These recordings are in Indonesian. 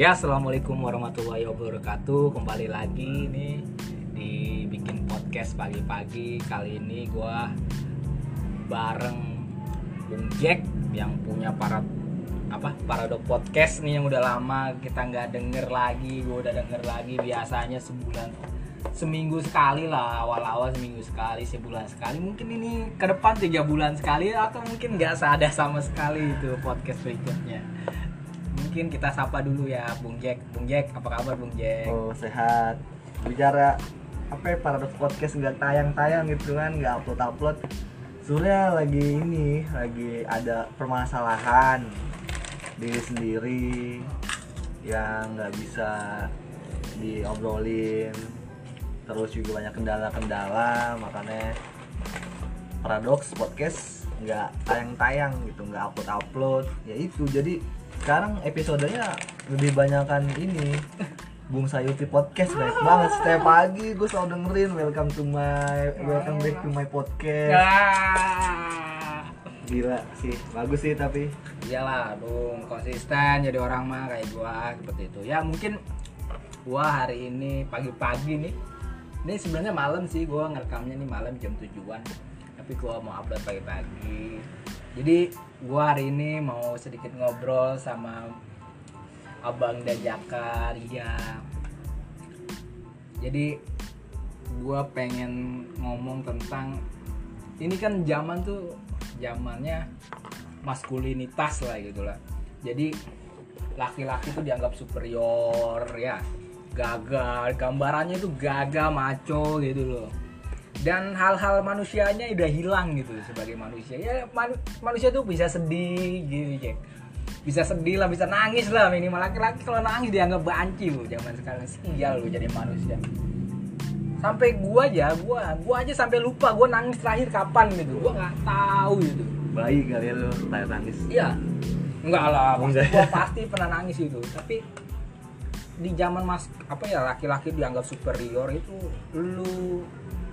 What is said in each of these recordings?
Ya, assalamualaikum warahmatullahi wabarakatuh. Kembali lagi nih di bikin podcast pagi-pagi. Kali ini gua bareng Bung Jack yang punya para apa Parado podcast nih yang udah lama kita nggak denger lagi. Gua udah denger lagi biasanya sebulan seminggu sekali lah awal-awal seminggu sekali sebulan sekali mungkin ini ke depan tiga bulan sekali atau mungkin nggak ada sama sekali itu podcast berikutnya mungkin kita sapa dulu ya Bung Jack Bung Jack apa kabar Bung Jack Oh sehat. Bicara apa ya paradox podcast nggak tayang-tayang gitu kan, nggak upload-upload. Sebenarnya lagi ini, lagi ada permasalahan diri sendiri yang nggak bisa diobrolin. Terus juga banyak kendala-kendala, makanya paradox podcast nggak tayang-tayang gitu, nggak upload-upload. Ya itu, jadi sekarang episodenya lebih banyakan ini. Bung Sayuti podcast baik banget. Setiap pagi gue selalu dengerin welcome to my welcome back to my podcast. Ah. gila sih bagus sih tapi. Iyalah Bung konsisten jadi orang mah kayak gua seperti itu. Ya mungkin gua hari ini pagi-pagi nih. Ini sebenarnya malam sih gua ngerekamnya nih malam jam tujuan. Tapi gua mau upload pagi-pagi jadi gua hari ini mau sedikit ngobrol sama abang dan Jakar iya jadi gua pengen ngomong tentang ini kan zaman tuh zamannya maskulinitas lah gitu lah. Jadi laki-laki tuh dianggap superior ya. Gagal gambarannya tuh gagah maco gitu loh dan hal-hal manusianya udah hilang gitu sebagai manusia. Ya man- manusia tuh bisa sedih gitu Jack. Bisa sedih lah bisa nangis lah. Minimal laki-laki kalau nangis dianggap banci loh zaman sekarang sial lo jadi manusia. Sampai gua aja gua gua aja sampai lupa gua nangis terakhir kapan gitu. Gua nggak tahu gitu. Baik kali ya tanya nangis. Iya. Enggak lah, pasti, gua pasti pernah nangis itu. Tapi di zaman mas apa ya laki-laki dianggap superior itu lu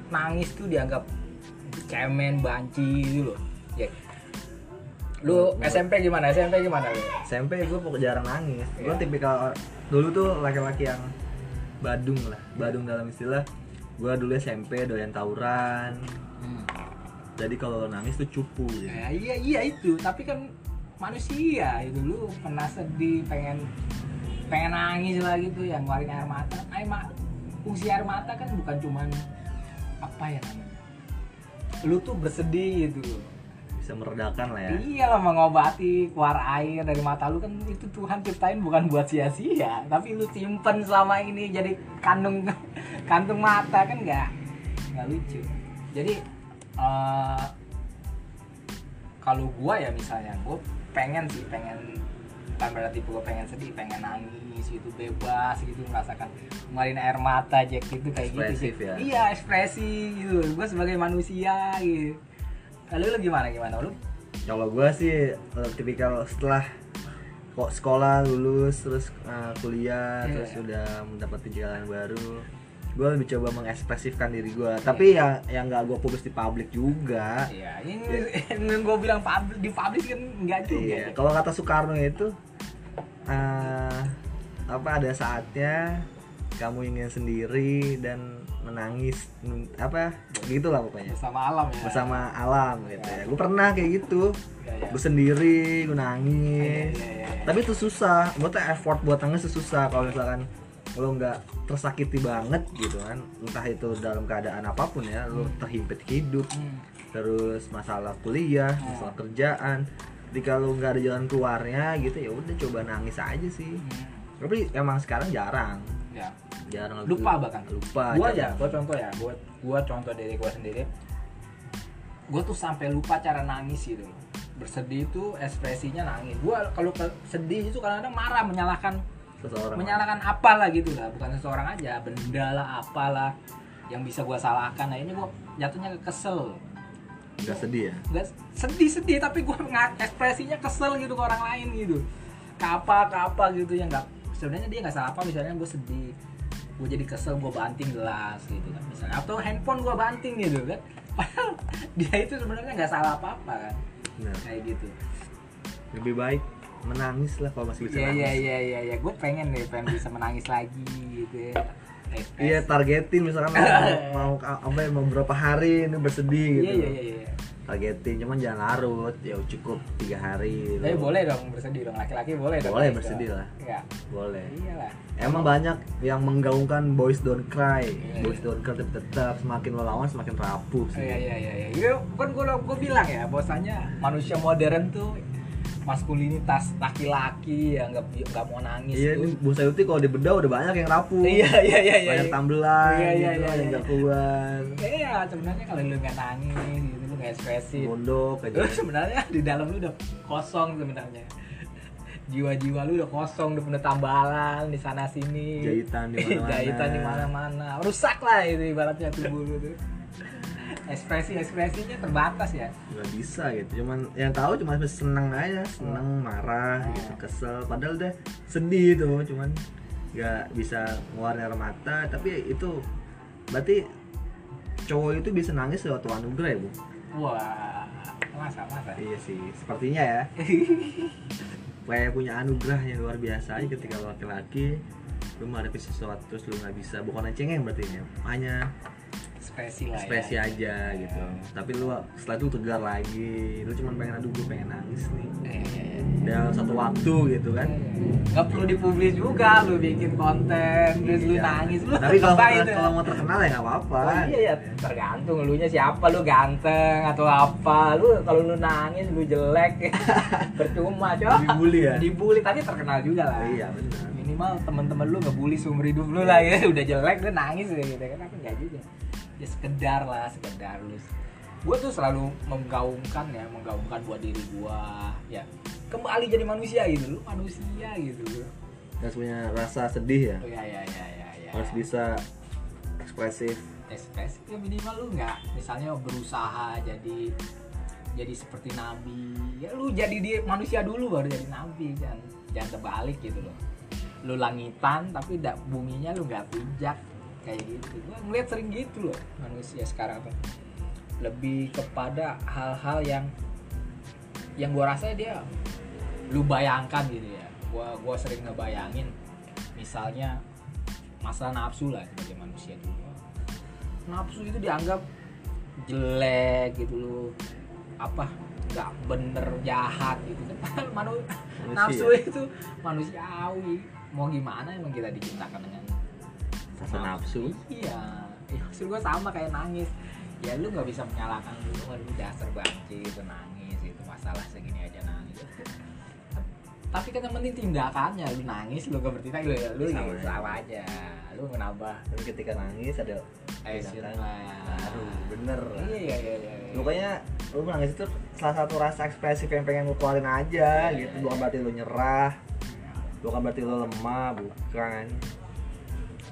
nangis tuh dianggap cemen banci gitu loh. Ya. Lu Hmm, SMP gimana? SMP gimana lu? SMP gue pokoknya jarang nangis gue Iya. tipikal dulu tuh laki-laki yang badung lah badung dalam istilah gue dulu SMP doyan tawuran jadi kalau nangis tuh cupu gitu. Ya, iya iya itu, tapi kan manusia itu lu pernah sedih, pengen pengen nangis lah gitu yang ngeluarin air mata. Air ma fungsi air mata kan bukan cuman apa ya namanya. Lu tuh bersedih gitu bisa meredakan lah ya Iya lah mengobati keluar air dari mata lu kan itu Tuhan ciptain bukan buat sia-sia, tapi lu simpen selama ini jadi kandung kantung mata kan nggak nggak lucu. Jadi eh, kalau gua ya misalnya gua pengen sih pengen kan berarti gua pengen sedih, pengen nangis gitu bebas gitu merasakan ngeluarin air mata Jack gitu kayak Ekspresif gitu. ya? Iya ekspresi gitu. Gua sebagai manusia gitu. Kalau lu gimana gimana lu? kalau gue sih eh, tipikal setelah kok sekolah lulus terus eh, kuliah Iya. terus sudah mendapat jalan baru gue lebih coba mengekspresifkan diri gue tapi ya yang nggak gue publis di publik juga Iya, ini yang gue bilang publik di publik kan enggak juga. iya kalau kata Soekarno itu eh, apa ada saatnya kamu ingin sendiri dan menangis men- apa gitulah pokoknya Bersama alam ya. bersama alam gitu ya gue pernah kayak gitu Iya, iya. gue sendiri gue nangis iya, iya, iya. tapi itu susah buat effort buat nangis itu susah kalau misalkan lo nggak tersakiti banget gitu kan entah itu dalam keadaan apa pun ya lo terhimpit hidup Hmm. terus masalah kuliah Hmm. masalah kerjaan ketika lo nggak ada jalan keluarnya gitu ya udah coba nangis aja sih Hmm. tapi emang sekarang jarang Ya. jarang Lupa bahkan. lupa Gua aja, gua contoh ya, gua gua contoh dari gua sendiri. Gua tuh sampai lupa cara nangis gitu. Bersedih itu ekspresinya nangis. Gua kalau sedih itu kadang-kadang marah menyalahkan seseorang menyalahkan apalah gitu lah, bukan seseorang aja, benda lah apalah yang bisa gua salahkan. Nah, ini gua jatuhnya ke kesel. Nggak sedih ya? Nggak sedih sedih tapi gue ekspresinya kesel gitu ke orang lain gitu. Ke apa ke apa gitu yang nggak sebenarnya dia nggak salah apa misalnya gue sedih gue jadi kesel gue banting gelas gitu kan misalnya. Atau handphone gue banting gitu kan. Padahal dia itu sebenarnya nggak salah apa apa kan. Nah, kayak gitu. Lebih baik menangis lah kalau masih bisa Iya nangis. iya iya iya. Ya. gue pengen deh pengen bisa menangis lagi gitu ya. Iya targetin misalkan mau, mau apa ya mau berapa hari ini bersedih gitu. Iya iya iya. Targetin cuman jangan larut ya cukup tiga hari. Tapi gitu. boleh dong bersedih dong laki-laki boleh dong. Boleh gitu. bersedih lah. Iya. Boleh. Iyalah. Emang banyak yang menggaungkan boys don't cry, Iya, boys iya. don't cry tapi tetap semakin lo lawan semakin rapuh Oh, sih. Iya iya iya iya. Iya, kan gue gue bilang ya, bahwasanya manusia modern tuh maskulinitas laki-laki yang nggak nggak mau nangis Iya, tuh. Bu Sayuti kalau di bedah udah banyak yang rapuh. Iya iya iya iya. banyak iya. tambelan Iya, iya, gitu, iya, yang iya. nggak keluar. Iya, sebenarnya kalau lu nggak nangis gitu, nggak ekspresif. Mondok aja. Lu sebenarnya di dalam lu udah kosong sebenarnya. Jiwa-jiwa lu udah kosong, udah penuh tambalan di sana sini. Jahitan di mana-mana. Jahitan di mana-mana. Rusak lah itu ibaratnya tubuh lu tuh. Ekspresi-ekspresinya terbatas ya. nggak bisa gitu cuman yang tahu cuma seneng aja seneng marah Hmm. gitu kesel padahal udah sedih itu cuman nggak bisa ngeluarin air mata tapi itu berarti cowok itu bisa nangis lewat anugerah ya bu Wah, masa masa. iya sih sepertinya ya kayak punya anugerah yang luar biasa aja ketika lo laki-laki lu menghadapi sesuatu terus lu nggak bisa bukan cengeng berarti ini hanya Ekspresi lah ekspresi ya. aja gitu. Tapi lu setelah itu tegar lagi. Lu cuma pengen aduh gue pengen nangis nih. Eh, eh, dalam satu waktu gitu kan. Gak perlu dipublis juga lu bikin konten terus lu Iya. nangis lu tapi kalau mau, tuh? kalau mau terkenal ya nggak apa-apa. Oh iya ya tergantung lu nya siapa lu ganteng atau apa. Lu kalau lu nangis lu jelek. Percuma coba Lebih bully ya? dibully tapi terkenal juga lah. Iya benar. Minimal teman-teman lu ngebully seumur hidup lu lah ya. Udah jelek lu nangis ya gitu kan. Tapi enggak juga ya sekedar lah sekedar. Lu gue tuh selalu menggaungkan ya menggaungkan buat diri gua. Ya kembali jadi manusia gitu lu manusia gitu harus punya rasa sedih ya? Oh ya ya ya ya, ya. harus bisa ekspresif. Ekspresi ya minimal lu nggak misalnya berusaha jadi jadi seperti nabi. Ya lu jadi dia manusia dulu baru jadi nabi jangan jangan terbalik gitu loh. Lu langitan tapi dak buminya lu nggak pijak kayak gitu. Gua ngeliat sering gitu loh manusia sekarang tuh. Lebih kepada hal-hal yang yang gua rasa dia lu bayangkan gitu ya. Gua gua sering ngebayangin misalnya masalah nafsu lah sebagai manusia dulu. Nafsu itu dianggap jelek gitu loh. Apa? Nggak bener jahat gitu. Kan Manu, nafsu itu manusiawi. Mau gimana emang kita diciptakan dengan rasa nafsu. Iya. Ya, maksud gua sama kayak nangis. Ya lu nggak bisa menyalahkan lu "Wah, lu dasar banci itu nangis itu masalah segini aja nangis. Tapi kan yang penting tindakannya lu nangis lu gak bertindak lu, lu Sama sama, aja. sama aja. Lu menambah tapi ketika nangis ada action lah baru bener. Iya iya iya iya. Pokoknya lu nangis itu salah satu rasa ekspresif yang pengen lu keluarin aja Iya, gitu. iya, Bukan iya. berarti lu nyerah, bukan berarti lu lemah, bukan.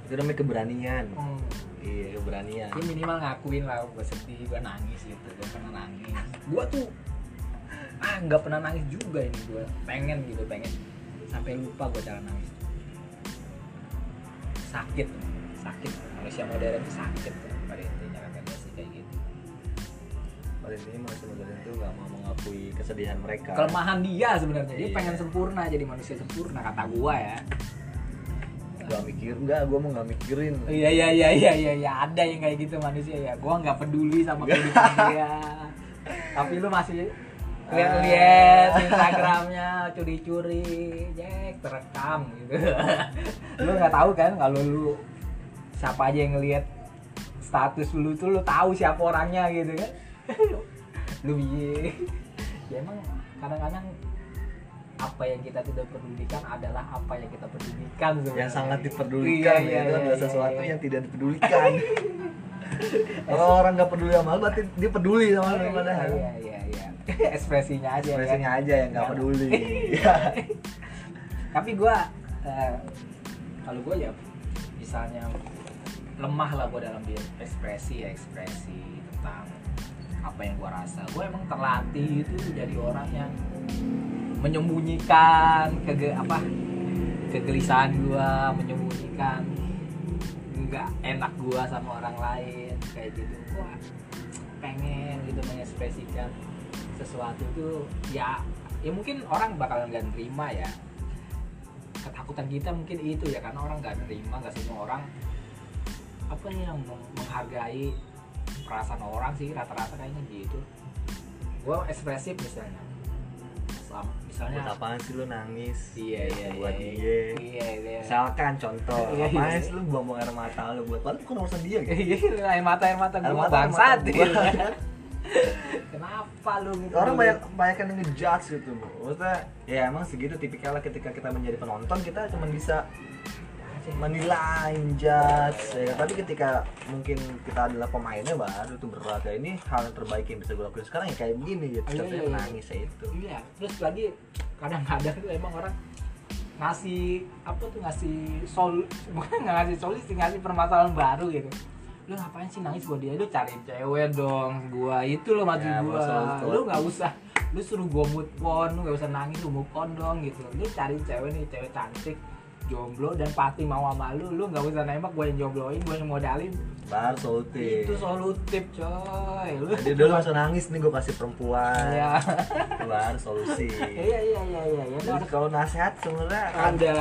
Itu namanya keberanian. Hmm. Iya, keberanian. ya minimal ngakuin lah gue sedih gue nangis gitu gue pernah nangis gue tuh ah nggak pernah nangis juga ini gue pengen gitu pengen sampai lupa gue cara nangis sakit sakit manusia modern itu sakit pada intinya katanya sih kayak gitu Pada intinya manusia modern itu gak mau mengakui kesedihan mereka. kelemahan dia sebenarnya dia Iya. pengen sempurna jadi manusia sempurna kata gue ya Gak mikir, enggak, gue mau gak mikirin. Iya iya iya iya iya ya, ada yang kayak gitu manusia ya. Gua nggak peduli sama kehidupan dia. Tapi lu masih lihat-lihat Instagramnya curi-curi, Jack terekam gitu. lu nggak tahu kan kalau lu siapa aja yang ngelihat status lu tuh lu tahu siapa orangnya gitu kan. lu biye. Ya emang kadang-kadang apa yang kita tidak pedulikan adalah apa yang kita pedulikan sebenarnya. Yang sangat diperdulikan, Iya, iya, itu iya, adalah iya, sesuatu iya. yang tidak dipedulikan. Kalau orang gak peduli sama lu, berarti dia peduli sama lu Iya, padahal. Iya iya iya. Ekspresinya aja. Ekspresinya kan? aja yang gak Nggak- peduli. Iya. Tapi gua eh, kalau gua ya misalnya lemah lah gua dalam ekspresi ekspresi tentang apa yang gua rasa. Gua emang terlatih itu jadi orang yang menyembunyikan kege apa kegelisahan gua, menyembunyikan nggak enak gua sama orang lain kayak gitu. Gua pengen gitu mengekspresikan sesuatu tuh ya ya mungkin orang bakalan gak nerima ya ketakutan kita mungkin itu ya karena orang gak nerima gak semua orang apa yang meng- menghargai perasaan orang sih rata-rata kayaknya gitu. Gue ekspresif misalnya. Selama, misalnya buat apaan sih lu nangis? Iya iya buat iya dia. Iya iya misalkan contoh Iya, apaan iya. sih lu buang-buang air mata lu buat? Padahal bukan urusan dia gitu. Iya air mata air mata. Air gue mata, air bangsat. kenapa lu gitu? Orang banyak banyak yang ngejudge gitu Bu. maksudnya ya emang segitu tipikalnya ketika kita menjadi penonton kita cuma bisa menilai judge ya kan? tapi ketika mungkin kita adalah pemainnya baru itu berat ya. Ini hal yang terbaik yang bisa gue lakuin sekarang ya kayak begini gitu. Contohnya iya, iya. nangis ya itu. Iya terus lagi kadang-kadang tuh emang orang ngasih apa tuh ngasih sol bukan nggak ngasih solusi ngasih permasalahan baru gitu. Lu ngapain sih nangis buat dia? Lu cari cewek dong gua itu lo maksud Ya, gua. lu nggak usah lu suruh gua move on lu nggak usah nangis lu move on dong gitu. Lu cari cewek nih cewek cantik jomblo dan pasti mau sama lu lu nggak usah nembak gua yang jombloin gua yang modalin. Baru solutif itu solutif coy. Lu jadi dulu langsung nangis nih gue kasih perempuan. Iya. Baru solusi. Iya iya iya iya iya. Jadi kalau nasihat sebenarnya ada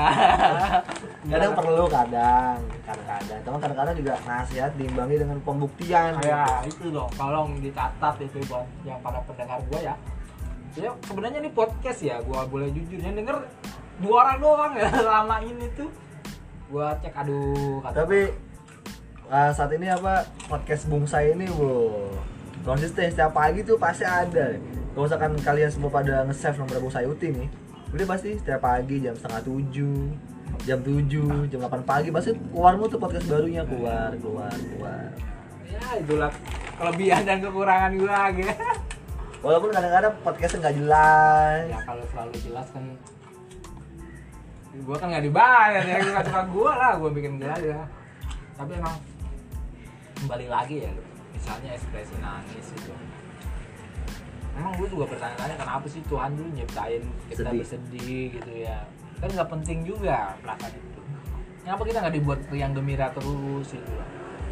kadang perlu kadang. Kadang-kadang. Teman kadang-kadang juga nasihat diimbangi dengan pembuktian. Ya itu dong. Tolong dicatat itu buat yang para pendengar gue ya. Ya sebenarnya ini podcast ya gue boleh jujur. Yang denger dua orang doang ya selama ini tuh. Gue cek aduh kata tapi uh, saat ini apa podcast bungsai ini bu konsisten setiap pagi tuh pasti ada. Kalau misalkan kalian semua pada nge-save nomor bungsai uti nih udah pasti setiap pagi jam setengah tujuh jam tujuh jam 8 pagi pasti keluarmu tuh podcast barunya. Keluar keluar keluar. Ya itulah kelebihan dan kekurangan gue gitu. Walaupun kadang-kadang podcastnya nggak jelas. Ya kalau selalu jelas kan gue kan nggak dibayar ya gue suka gue lah gue bikin gue aja. Tapi emang kembali lagi ya misalnya ekspresi nangis itu. Emang gue juga bertanya-tanya kenapa sih Tuhan dulu nyiptain kita Sedih. bersedih gitu ya? Kan nggak penting juga perasaan itu. Kenapa kita nggak dibuat yang gembira terus gitu?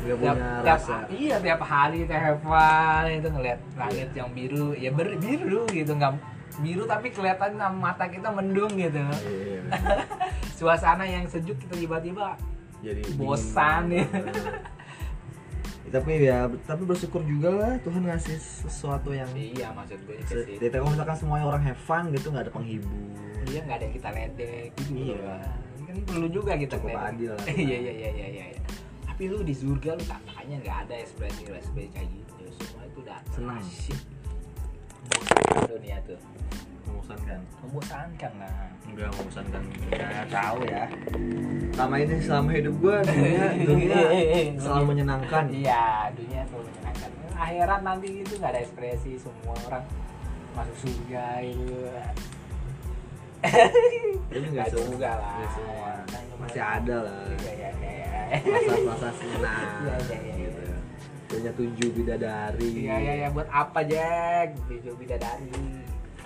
Nggak tiap, punya tiap rasa. iya tiap hari tiap fun itu ngeliat langit yang biru ya ber, biru gitu nggak biru tapi kelihatan mata kita mendung gitu. Iya, suasana yang sejuk kita tiba-tiba jadi bosan ya. Ya, tapi ya tapi bersyukur juga lah Tuhan ngasih sesuatu yang iya maksud gue itu sih. kalau misalkan semuanya orang have fun gitu nggak ada penghibur. Iya nggak ada yang kita ledek. Gitu Iya. Kan perlu juga kita Cukup ngeledek. adil lah. iya iya iya iya iya tapi lu di surga lu katanya nggak ada ekspresi ekspresi kayak gitu. Semua itu udah Senang. Dunia tuh. Membosankan. Membosankan lah. Enggak membosankan. Nggak tahu ya. Selama ini selama hidup gua dunia dunia selalu menyenangkan. Iya dunia selalu menyenangkan. Akhirat nanti itu nggak ada ekspresi semua orang masuk surga itu. Jadi nggak juga lah. Semua. Kan masih ada lah. Iya iya iya. Masa-masa senang. Iya, iya, iya, gitu iya. Punya tujuh bidadari. Iya iya iya. Buat apa Jack? Di bidadari.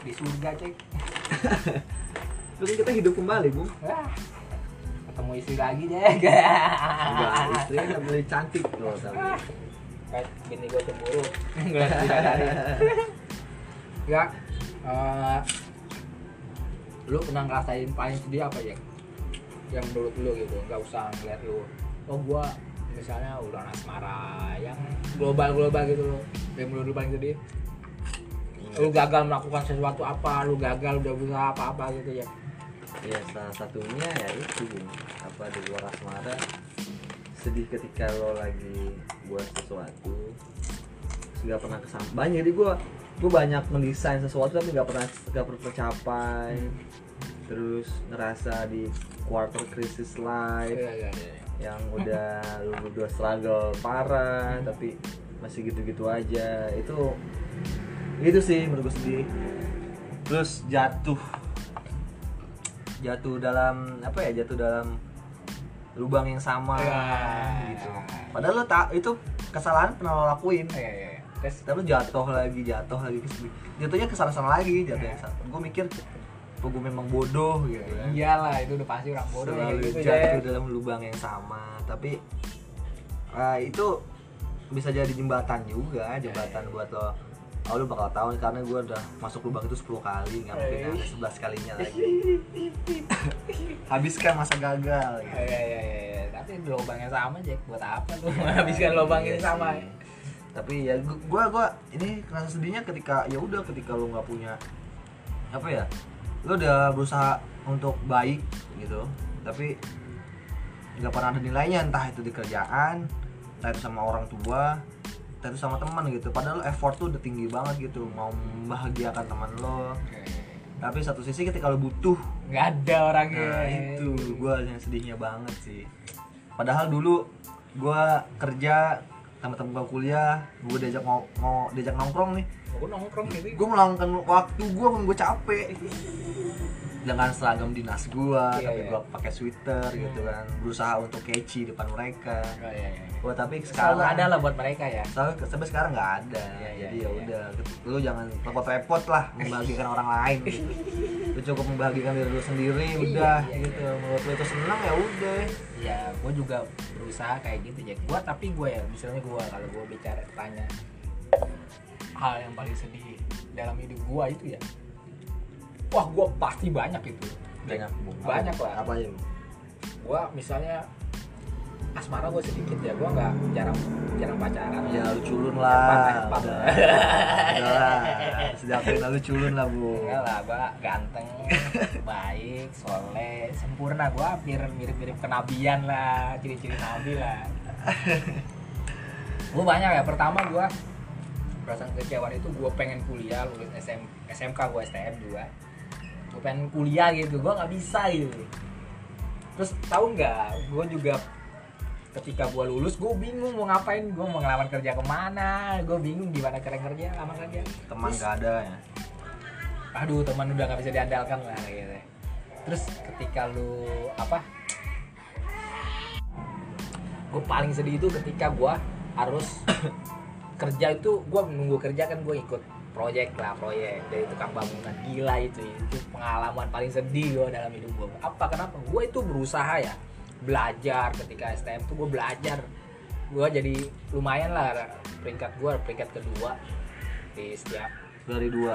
Di surga cek terus kita hidup kembali bu. Ketemu istri lagi Jack. Enggak istri nggak boleh cantik loh tapi kayak bini gue cemburu. Ngeliat bidadari. Ya eh, lu pernah ngerasain paling sedih apa ya yang menurut lu gitu nggak usah ngeliat lu. Oh gua misalnya udah asmara yang global global gitu loh. Yang menurut lu paling sedih? Lu gagal melakukan sesuatu apa lu gagal udah berusaha apa apa gitu ya? Ya salah satunya ya itu. Apa di luar asmara? Sedih ketika lo lagi buat sesuatu nggak pernah kesampaian jadi gue gue banyak mendesain sesuatu tapi nggak pernah nggak pernah tercapai. Terus ngerasa di quarter crisis life. Iya iya iya yang udah lu udah struggle parah tapi masih gitu-gitu aja. Itu itu sih menurut gue sedih terus jatuh jatuh dalam apa ya jatuh dalam lubang yang sama Ya. gitu. Padahal lo tak itu kesalahan pernah lo lakuin. Iya iya iya. terus? Tapi lo jatuh lagi jatuh lagi jatuhnya kesalahan lagi jatuh yang gue mikir apa gue memang bodoh gitu kan iyalah itu udah pasti orang bodoh selalu gitu jatuh Jack. dalam lubang yang sama tapi ah, itu bisa jadi jembatan juga jembatan buat lo oh lu bakal tahu karena gue udah masuk lubang itu 10 kali nggak mungkin Eh. ada 11 kalinya lagi habiskan masa gagal gitu. Iya iya iya iya. Tapi lubangnya sama Jack. Buat apa lu menghabiskan lubang Iya ini sama? sih. tapi ya gu- gua gua ini rasa sedihnya ketika ya udah ketika lu nggak punya apa ya lu udah berusaha untuk baik gitu tapi nggak pernah ada nilainya entah itu di kerjaan entah itu sama orang tua entah itu sama teman gitu padahal effort tuh udah tinggi banget gitu mau membahagiakan teman lo tapi satu sisi ketika lo butuh Nggak ada orangnya. Nah itu gue yang sedihnya banget sih. Padahal dulu gue kerja sama temen gue kuliah, gue diajak mau mau diajak nongkrong nih, Gue nongkrong gitu. gue meluangkan waktu gue pun gue capek dengan seragam dinas gue, Iya, tapi iya. gue pakai sweater gitu kan, berusaha untuk catchy depan mereka. Oh, iya, iya. Wah tapi Selalu sekarang ada lah buat mereka ya. sampai, sampai sekarang nggak ada Iya, iya, jadi ya udah lu jangan repot-repot lah membahagiakan orang lain gitu cukup membahagiakan diri lu sendiri Iya, udah iya, gitu menurut lu itu senang ya udah Ya, gue juga berusaha kayak gitu Jack. Gue tapi gue ya, misalnya gue kalau gue bicara tanya hal yang paling sedih dalam hidup gue itu ya, wah gue pasti banyak itu. banyak. Banyak apa, lah. apa? Gue misalnya asmara gue sedikit ya, gue nggak jarang jarang pacaran. ya lu culun Empat, lah udah sejak itu lu culun lah bu Enggak lah, gue ganteng, baik, soleh, sempurna. Gue hampir mirip-mirip kenabian lah, ciri-ciri nabi lah. gue banyak ya. Pertama gue perasaan kecewaan itu gue pengen kuliah, lulus SM, SMK gue STM juga. Gue pengen kuliah gitu, gue nggak bisa gitu. Terus tahu nggak, gue juga ketika gue lulus gue bingung mau ngapain. Gue mau ngelamar kerja ke mana. Gue bingung gimana cara kerja lamar kerja. Teman Terus- gak ada ya? Aduh teman udah nggak bisa diandalkan lah gitu terus ketika lu apa? Gue paling sedih itu ketika gue harus kerja itu gue menunggu kerja kan gue ikut proyek lah proyek dari tukang bangunan. Gila itu itu pengalaman paling sedih gue dalam hidup gue apa kenapa? Gue itu berusaha ya belajar ketika STM tuh gue belajar. Gue jadi lumayan lah peringkat gue peringkat kedua di setiap dari dua?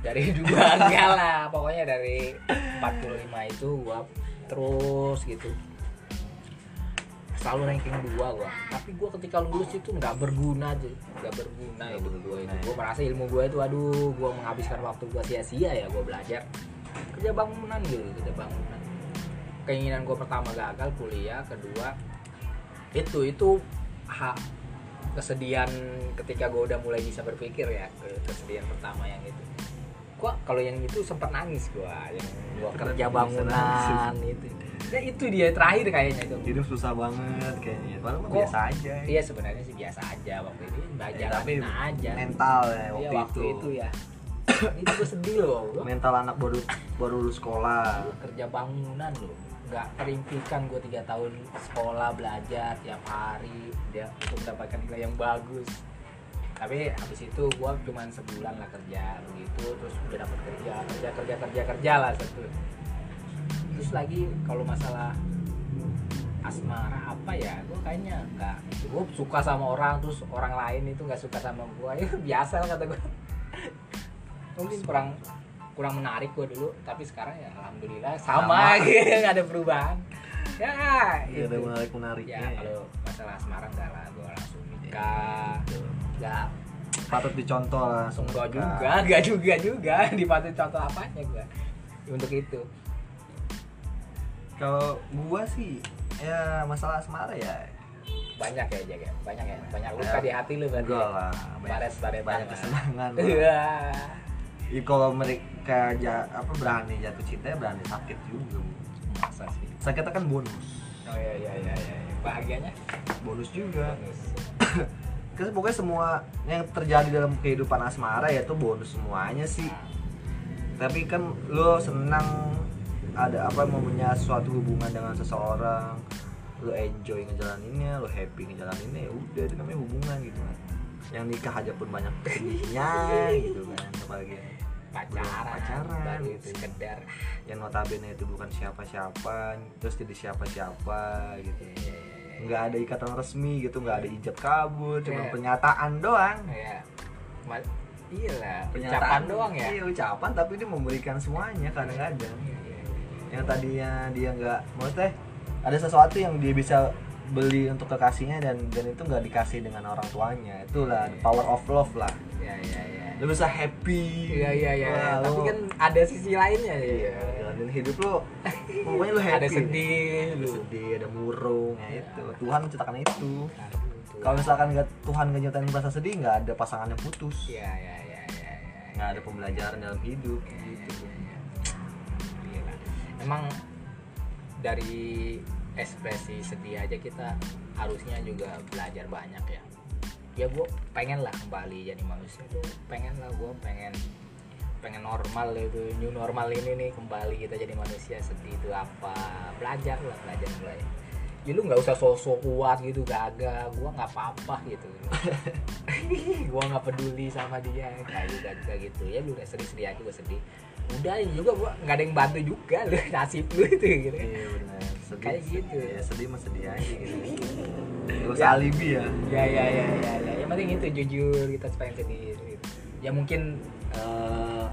Dari dua enggak lah. Pokoknya dari 45 itu gua terus gitu. Selalu ranking dua gua. Tapi gua ketika lulus itu nggak berguna aja nggak berguna Nggak itu. gua itu ya. gua merasa ilmu gua itu aduh gua menghabiskan waktu gua sia-sia ya gua belajar. Kerja bangunan gitu. Kerja bangunan keinginan gua pertama gagal kuliah kedua itu itu hak kesedihan ketika gue udah mulai bisa berpikir ya ke kesedihan pertama yang itu. Gua kalau yang itu sempat nangis gua yang gua kerja bangunan itu. Ya itu dia terakhir kayaknya itu. Hidup susah banget kayaknya. Padahal mah biasa aja. iya sebenarnya sih biasa aja waktu itu. Ya, belajar tapi aja. mental ya Iya, waktu, waktu itu, itu ya. Itu gue sedih loh. Gua mental anak baru baru lulus sekolah. Gua kerja bangunan loh nggak terimpikan gue tiga tahun sekolah belajar tiap hari dia untuk mendapatkan nilai yang bagus. Tapi habis itu gue cuman sebulan lah kerja begitu terus udah dapat kerja kerja kerja kerja kerja lah satu. Terus lagi kalau masalah asmara apa ya gue kayaknya nggak gue suka sama orang terus orang lain itu nggak suka sama gue ya biasa lah kata gue mungkin kurang kurang menarik gue dulu tapi sekarang ya alhamdulillah sama, Sama. gitu nggak ada perubahan. Ya Iya, ada itu. menarik menariknya ya kalau masalah asmara enggak lah gue langsung nikah. nggak. Patut dicontoh langsung enggak nikah. juga enggak juga juga. Dipatut contoh apanya gue untuk itu. Kalau gua sih ya masalah asmara ya. Banyak ya jaga banyak ya? Banyak luka Ya, di hati lu berarti enggak lah. Baret-baretan banyak lah. kesenangan. Iya. Ya, kalau mereka ja, apa berani jatuh cinta ya berani sakit juga masa sih? Sakitnya kan bonus. Oh iya iya iya iya bahagianya? Bonus juga. Bagus Terus pokoknya semua yang terjadi dalam kehidupan asmara ya itu bonus semuanya sih. Tapi kan lo senang ada apa mempunyai suatu hubungan dengan seseorang lo enjoy ngejalaninnya lo happy ngejalaninnya ya udah itu namanya hubungan gitu kan. Yang nikah aja pun banyak sedihnya gitu kan apalagi pacaran pacaran baru gitu. sekedar yang notabene itu bukan siapa-siapa terus jadi siapa-siapa gitu nggak ada ikatan resmi gitu nggak ada ijab kabul cuma Iya. pernyataan doang ma- iya lah Pernyataan ucapan doang ya Iya ucapan tapi dia memberikan semuanya kadang-kadang. Yang tadinya dia nggak, maksudnya ada sesuatu yang dia bisa beli untuk kekasihnya dan dan itu nggak dikasih dengan orang tuanya. Itulah the power of love lah. iya iya iya Lu bisa happy. iya iya iya Wah, tapi kan ada sisi lainnya ya iya, jalanin hidup lu pokoknya lu happy. ada sedih Ada lu sedih, ada murung, ya itu. Tuhan menciptakan itu. Tuh. Kalau misalkan nggak Tuhan nggak nyiptain rasa sedih, nggak ada pasangan yang putus. iya iya iya iya iya Nggak ada pembelajaran dalam hidup. Iya, gitu. iya, iya. Gila. Emang dari ekspresi sedih aja kita harusnya juga belajar banyak ya. Ya gue pengen lah kembali jadi manusia tuh. Pengen lah gue pengen pengen normal itu new normal ini nih kembali kita jadi manusia sedih itu apa. Belajar lah belajar mulai. Ya lu nggak usah sosok kuat gitu gagah. Gua nggak apa-apa gitu. Gua nggak peduli sama dia. Kayak juga gitu. Ya lu udah sedih-sedih aja gua sedih udah ini juga gua nggak ada yang bantu juga lu nasib lu itu gitu Iya benar. Sedih. Kayak gitu. Ya sedih mah sedih aja gitu. Gak Ya. usah alibi ya. ya ya ya ya ya yang penting itu jujur kita pengen sedih gitu. ya mungkin eh,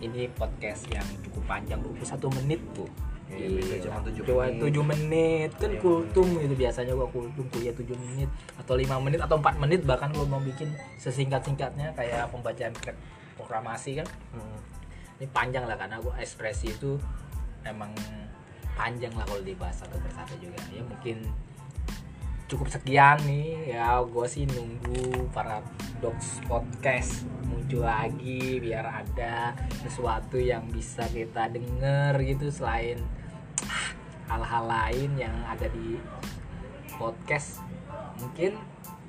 ini podcast yang cukup panjang 21 menit tuh Iya, cuma tujuh Cuma menit. tujuh menit kan Iya, kultum gitu biasanya gua kultum kuliah 7 menit atau lima menit atau 4 menit bahkan gua mau bikin sesingkat-singkatnya kayak pembacaan proklamasi kan Hmm. Ini panjang lah karena gua ekspresi itu emang panjang lah kalau dibahas satu persatu juga. Ya mungkin cukup sekian nih. Ya gue sih nunggu para dogs podcast muncul lagi biar ada sesuatu yang bisa kita denger gitu selain ah, hal-hal lain yang ada di podcast. Mungkin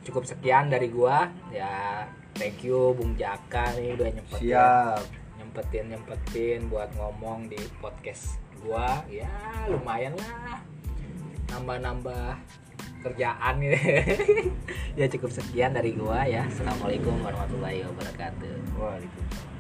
cukup sekian dari gua. Ya thank you Bung Jaka nih udah nyempetin. Siap. Nyempetin nyempetin buat ngomong di podcast gua. Ya lumayan lah. Nambah nambah kerjaan gitu. Ya cukup sekian dari gua ya. Assalamualaikum warahmatullahi wabarakatuh. Waalaikumsalam.